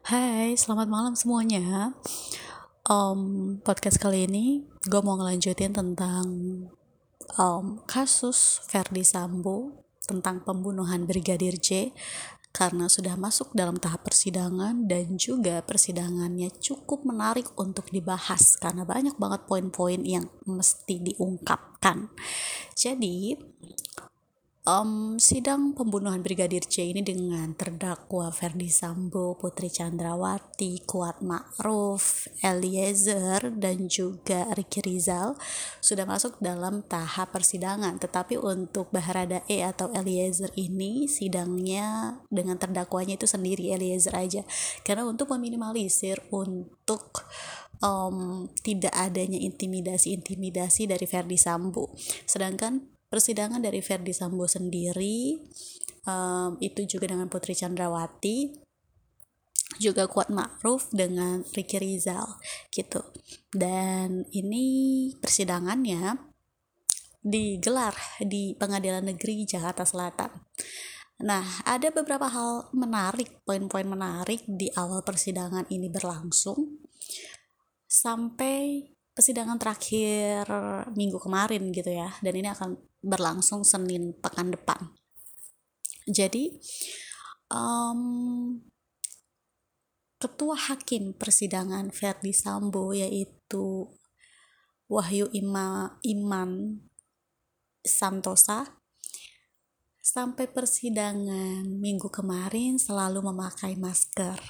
Hai, selamat malam semuanya. Um, podcast kali ini gue mau ngelanjutin tentang um, kasus Verdi Sambo tentang pembunuhan Brigadir J karena sudah masuk dalam tahap persidangan dan juga persidangannya cukup menarik untuk dibahas karena banyak banget poin-poin yang mesti diungkapkan. Jadi, um, sidang pembunuhan Brigadir C ini dengan terdakwa Ferdi Sambo, Putri Chandrawati, Kuat Ma'ruf, Eliezer, dan juga Ricky Rizal sudah masuk dalam tahap persidangan. Tetapi untuk E atau Eliezer ini sidangnya dengan terdakwanya itu sendiri Eliezer aja. Karena untuk meminimalisir untuk um, tidak adanya intimidasi-intimidasi dari Ferdi Sambo. Sedangkan persidangan dari Verdi Sambo sendiri um, itu juga dengan Putri Chandrawati juga kuat Ma'ruf dengan Ricky Rizal gitu. Dan ini persidangannya digelar di Pengadilan Negeri Jakarta Selatan. Nah, ada beberapa hal menarik, poin-poin menarik di awal persidangan ini berlangsung. Sampai persidangan terakhir minggu kemarin gitu ya. Dan ini akan berlangsung Senin pekan depan. Jadi um, ketua hakim persidangan Verdi Sambo yaitu Wahyu Ima, Iman Santosa sampai persidangan minggu kemarin selalu memakai masker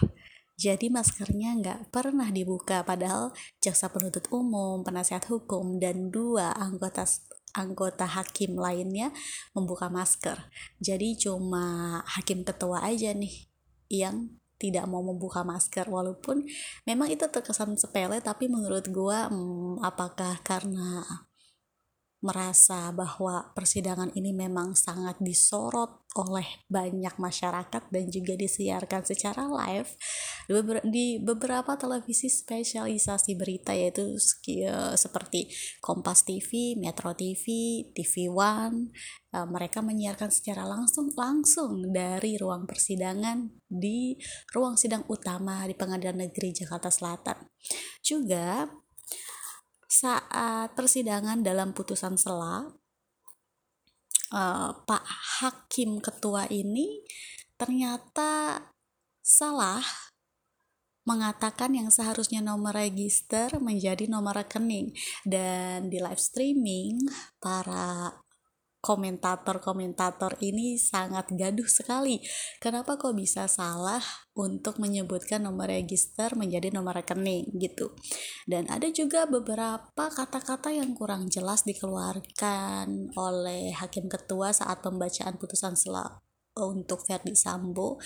jadi maskernya nggak pernah dibuka padahal jaksa penuntut umum, penasihat hukum, dan dua anggota anggota hakim lainnya membuka masker. Jadi cuma hakim ketua aja nih yang tidak mau membuka masker walaupun memang itu terkesan sepele tapi menurut gua hmm, apakah karena merasa bahwa persidangan ini memang sangat disorot oleh banyak masyarakat dan juga disiarkan secara live di beberapa televisi spesialisasi berita yaitu eh, seperti Kompas TV, Metro TV, TV One eh, mereka menyiarkan secara langsung langsung dari ruang persidangan di ruang sidang utama di Pengadilan Negeri Jakarta Selatan. Juga saat persidangan dalam putusan sela uh, Pak Hakim Ketua ini ternyata salah mengatakan yang seharusnya nomor register menjadi nomor rekening. Dan di live streaming para komentator-komentator ini sangat gaduh sekali. Kenapa kok bisa salah untuk menyebutkan nomor register menjadi nomor rekening gitu. Dan ada juga beberapa kata-kata yang kurang jelas dikeluarkan oleh hakim ketua saat pembacaan putusan sel untuk Verdi Sambo.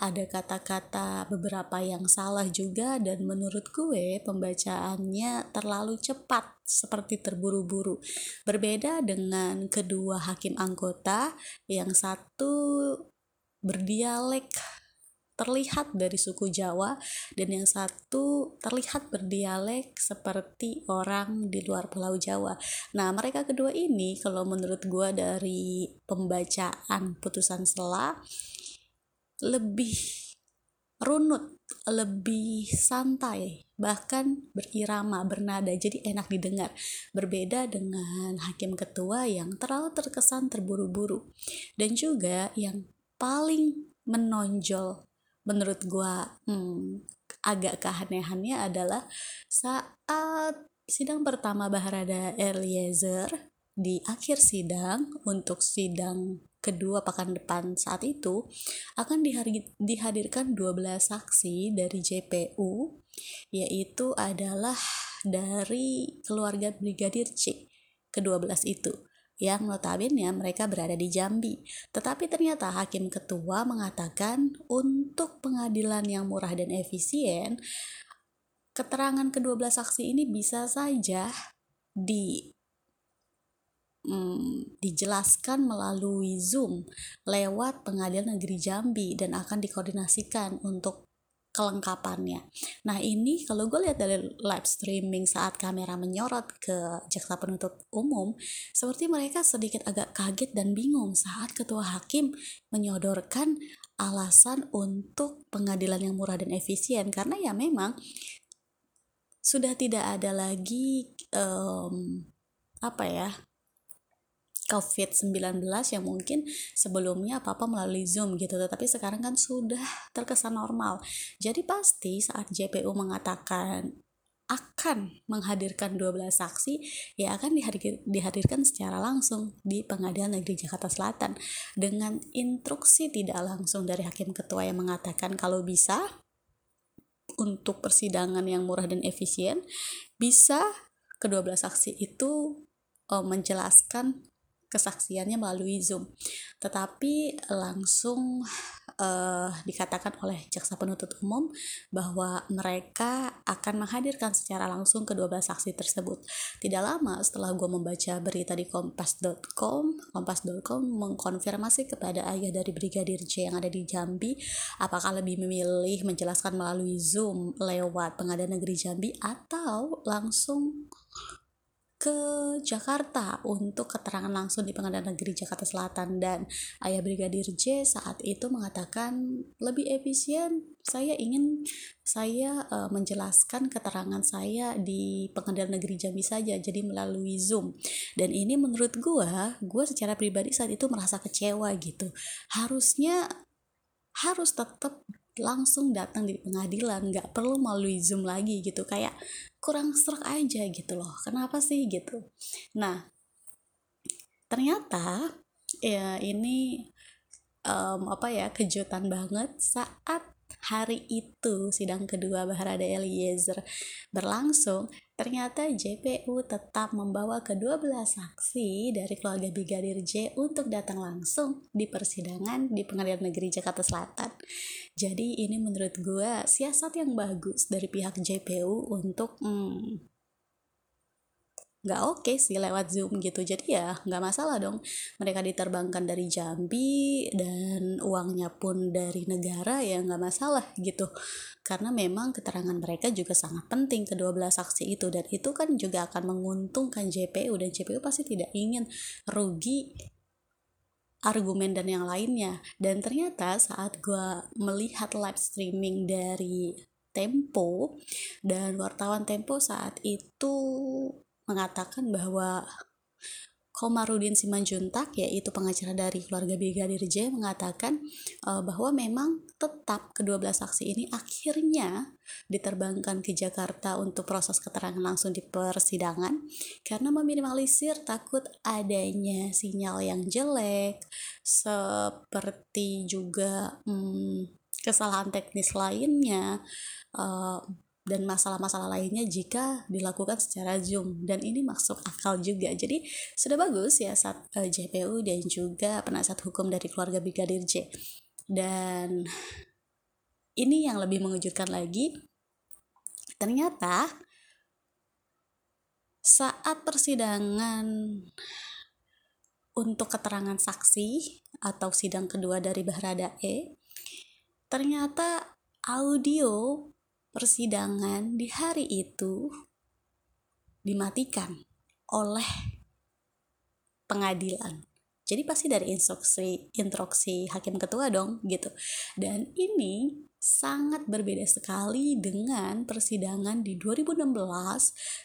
Ada kata-kata beberapa yang salah juga dan menurut gue pembacaannya terlalu cepat seperti terburu-buru. Berbeda dengan kedua hakim anggota yang satu berdialek terlihat dari suku Jawa dan yang satu terlihat berdialek seperti orang di luar Pulau Jawa. Nah, mereka kedua ini kalau menurut gue dari pembacaan putusan sela lebih runut, lebih santai, bahkan berirama, bernada, jadi enak didengar. Berbeda dengan hakim ketua yang terlalu terkesan terburu-buru. Dan juga yang paling menonjol menurut gua hmm, agak keanehannya adalah saat sidang pertama Baharada Eliezer di akhir sidang untuk sidang kedua pekan depan saat itu akan dihadirkan 12 saksi dari JPU yaitu adalah dari keluarga Brigadir C ke-12 itu yang notabene mereka berada di Jambi. Tetapi ternyata hakim ketua mengatakan untuk pengadilan yang murah dan efisien, keterangan kedua belas saksi ini bisa saja di hmm, dijelaskan melalui Zoom lewat pengadilan negeri Jambi dan akan dikoordinasikan untuk kelengkapannya. Nah ini kalau gue lihat dari live streaming saat kamera menyorot ke jaksa penuntut umum, seperti mereka sedikit agak kaget dan bingung saat ketua hakim menyodorkan alasan untuk pengadilan yang murah dan efisien karena ya memang sudah tidak ada lagi um, apa ya COVID-19 yang mungkin sebelumnya apa-apa melalui Zoom gitu, tetapi sekarang kan sudah terkesan normal. Jadi pasti saat JPU mengatakan akan menghadirkan 12 saksi ya akan dihadir, dihadirkan secara langsung di Pengadilan Negeri Jakarta Selatan dengan instruksi tidak langsung dari hakim ketua yang mengatakan kalau bisa untuk persidangan yang murah dan efisien bisa kedua belas saksi itu uh, menjelaskan kesaksiannya melalui Zoom. Tetapi langsung uh, dikatakan oleh jaksa penuntut umum bahwa mereka akan menghadirkan secara langsung kedua belas saksi tersebut. Tidak lama setelah gue membaca berita di kompas.com, kompas.com mengkonfirmasi kepada ayah dari Brigadir J yang ada di Jambi, apakah lebih memilih menjelaskan melalui Zoom lewat pengadilan negeri Jambi atau langsung ke Jakarta untuk keterangan langsung di Pengadilan Negeri Jakarta Selatan. Dan ayah Brigadir J saat itu mengatakan lebih efisien saya ingin saya uh, menjelaskan keterangan saya di Pengadilan Negeri Jambi saja jadi melalui Zoom. Dan ini menurut gue gue secara pribadi saat itu merasa kecewa gitu. Harusnya harus tetap langsung datang di pengadilan nggak perlu melalui zoom lagi gitu kayak kurang serak aja gitu loh. Kenapa sih gitu? Nah ternyata ya ini um, apa ya kejutan banget saat hari itu sidang kedua Baharada Eliezer berlangsung Ternyata JPU tetap membawa kedua belah saksi dari keluarga Brigadir J untuk datang langsung di persidangan di Pengadilan Negeri Jakarta Selatan. Jadi ini menurut gue siasat yang bagus dari pihak JPU untuk hmm, nggak oke okay sih lewat zoom gitu. Jadi ya nggak masalah dong. Mereka diterbangkan dari Jambi dan uangnya pun dari negara ya nggak masalah gitu. Karena memang keterangan mereka juga sangat penting kedua belah saksi itu. Dan itu kan juga akan menguntungkan JPU dan JPU pasti tidak ingin rugi argumen dan yang lainnya. Dan ternyata saat gue melihat live streaming dari Tempo dan wartawan Tempo saat itu mengatakan bahwa Komarudin Simanjuntak yaitu pengacara dari keluarga Brigadir J mengatakan uh, bahwa memang tetap kedua belas saksi ini akhirnya diterbangkan ke Jakarta untuk proses keterangan langsung di persidangan karena meminimalisir takut adanya sinyal yang jelek seperti juga hmm, kesalahan teknis lainnya uh, dan masalah-masalah lainnya jika dilakukan secara Zoom dan ini masuk akal juga. Jadi sudah bagus ya saat uh, eh, JPU dan juga penasihat hukum dari keluarga Brigadir J. Dan ini yang lebih mengejutkan lagi ternyata saat persidangan untuk keterangan saksi atau sidang kedua dari Bahrada E ternyata audio persidangan di hari itu dimatikan oleh pengadilan. Jadi pasti dari instruksi instruksi hakim ketua dong gitu. Dan ini sangat berbeda sekali dengan persidangan di 2016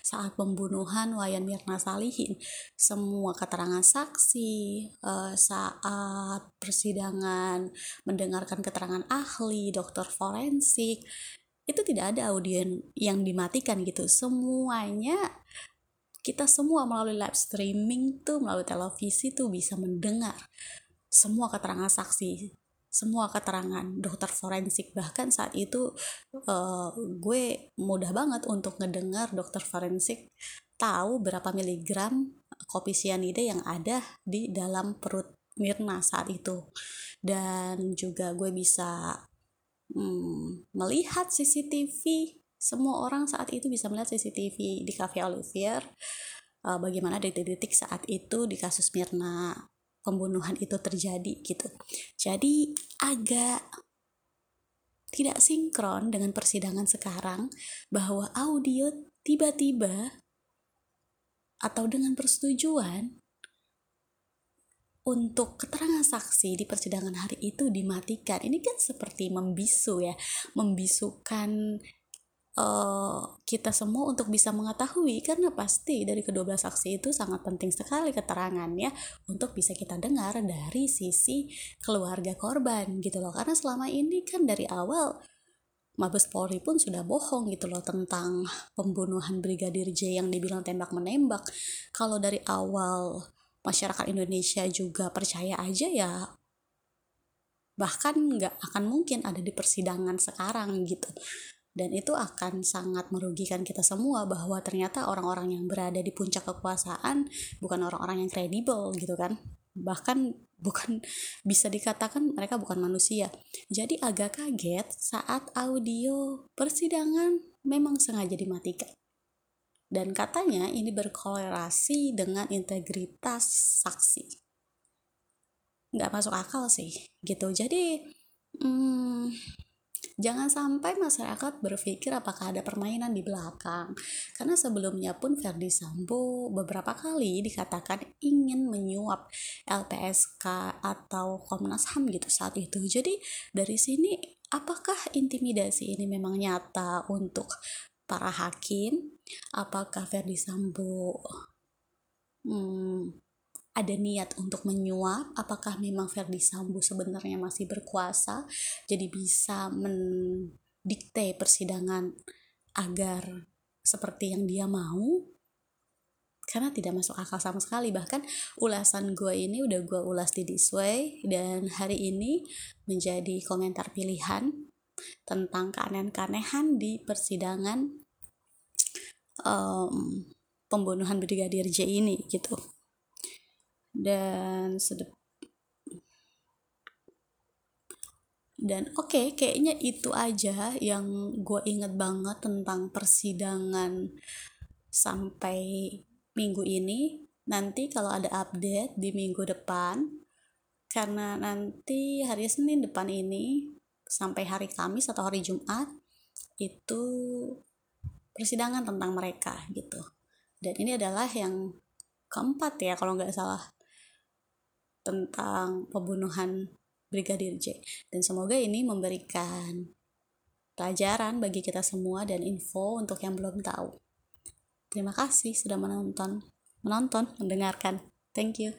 saat pembunuhan Wayan Mirna Salihin. Semua keterangan saksi uh, saat persidangan mendengarkan keterangan ahli, dokter forensik itu tidak ada audio yang dimatikan gitu. Semuanya kita semua melalui live streaming tuh melalui televisi tuh bisa mendengar semua keterangan saksi semua keterangan dokter forensik. Bahkan saat itu uh, gue mudah banget untuk ngedengar dokter forensik tahu berapa miligram kopi sianida yang ada di dalam perut Mirna saat itu. Dan juga gue bisa hmm, melihat CCTV semua orang saat itu bisa melihat CCTV di Cafe Olivier. Uh, bagaimana detik-detik saat itu di kasus Mirna pembunuhan itu terjadi gitu. Jadi agak tidak sinkron dengan persidangan sekarang bahwa audio tiba-tiba atau dengan persetujuan untuk keterangan saksi di persidangan hari itu dimatikan ini kan seperti membisu ya membisukan uh, kita semua untuk bisa mengetahui karena pasti dari kedua belas saksi itu sangat penting sekali keterangannya untuk bisa kita dengar dari sisi keluarga korban gitu loh karena selama ini kan dari awal Mabes Polri pun sudah bohong gitu loh tentang pembunuhan Brigadir J yang dibilang tembak menembak. Kalau dari awal masyarakat Indonesia juga percaya aja ya bahkan nggak akan mungkin ada di persidangan sekarang gitu. Dan itu akan sangat merugikan kita semua bahwa ternyata orang-orang yang berada di puncak kekuasaan bukan orang-orang yang kredibel gitu kan. Bahkan bukan bisa dikatakan mereka bukan manusia. Jadi agak kaget saat audio persidangan memang sengaja dimatikan dan katanya ini berkolerasi dengan integritas saksi. Nggak masuk akal sih gitu. Jadi hmm, jangan sampai masyarakat berpikir apakah ada permainan di belakang. Karena sebelumnya pun Verdi Sambo beberapa kali dikatakan ingin menyuap LPSK atau Komnas HAM gitu saat itu. Jadi dari sini apakah intimidasi ini memang nyata untuk para hakim apakah Verdi Sambo hmm, ada niat untuk menyuap? Apakah memang Verdi Sambo sebenarnya masih berkuasa? Jadi bisa mendikte persidangan agar seperti yang dia mau? Karena tidak masuk akal sama sekali. Bahkan ulasan gue ini udah gue ulas di this way dan hari ini menjadi komentar pilihan tentang keanehan-keanehan di persidangan um, pembunuhan Brigadir J ini gitu. Dan sedep dan oke okay, kayaknya itu aja yang gue inget banget tentang persidangan sampai minggu ini. Nanti kalau ada update di minggu depan karena nanti hari Senin depan ini sampai hari Kamis atau hari Jumat itu persidangan tentang mereka gitu. Dan ini adalah yang keempat ya kalau nggak salah tentang pembunuhan Brigadir J. Dan semoga ini memberikan pelajaran bagi kita semua dan info untuk yang belum tahu. Terima kasih sudah menonton menonton mendengarkan. Thank you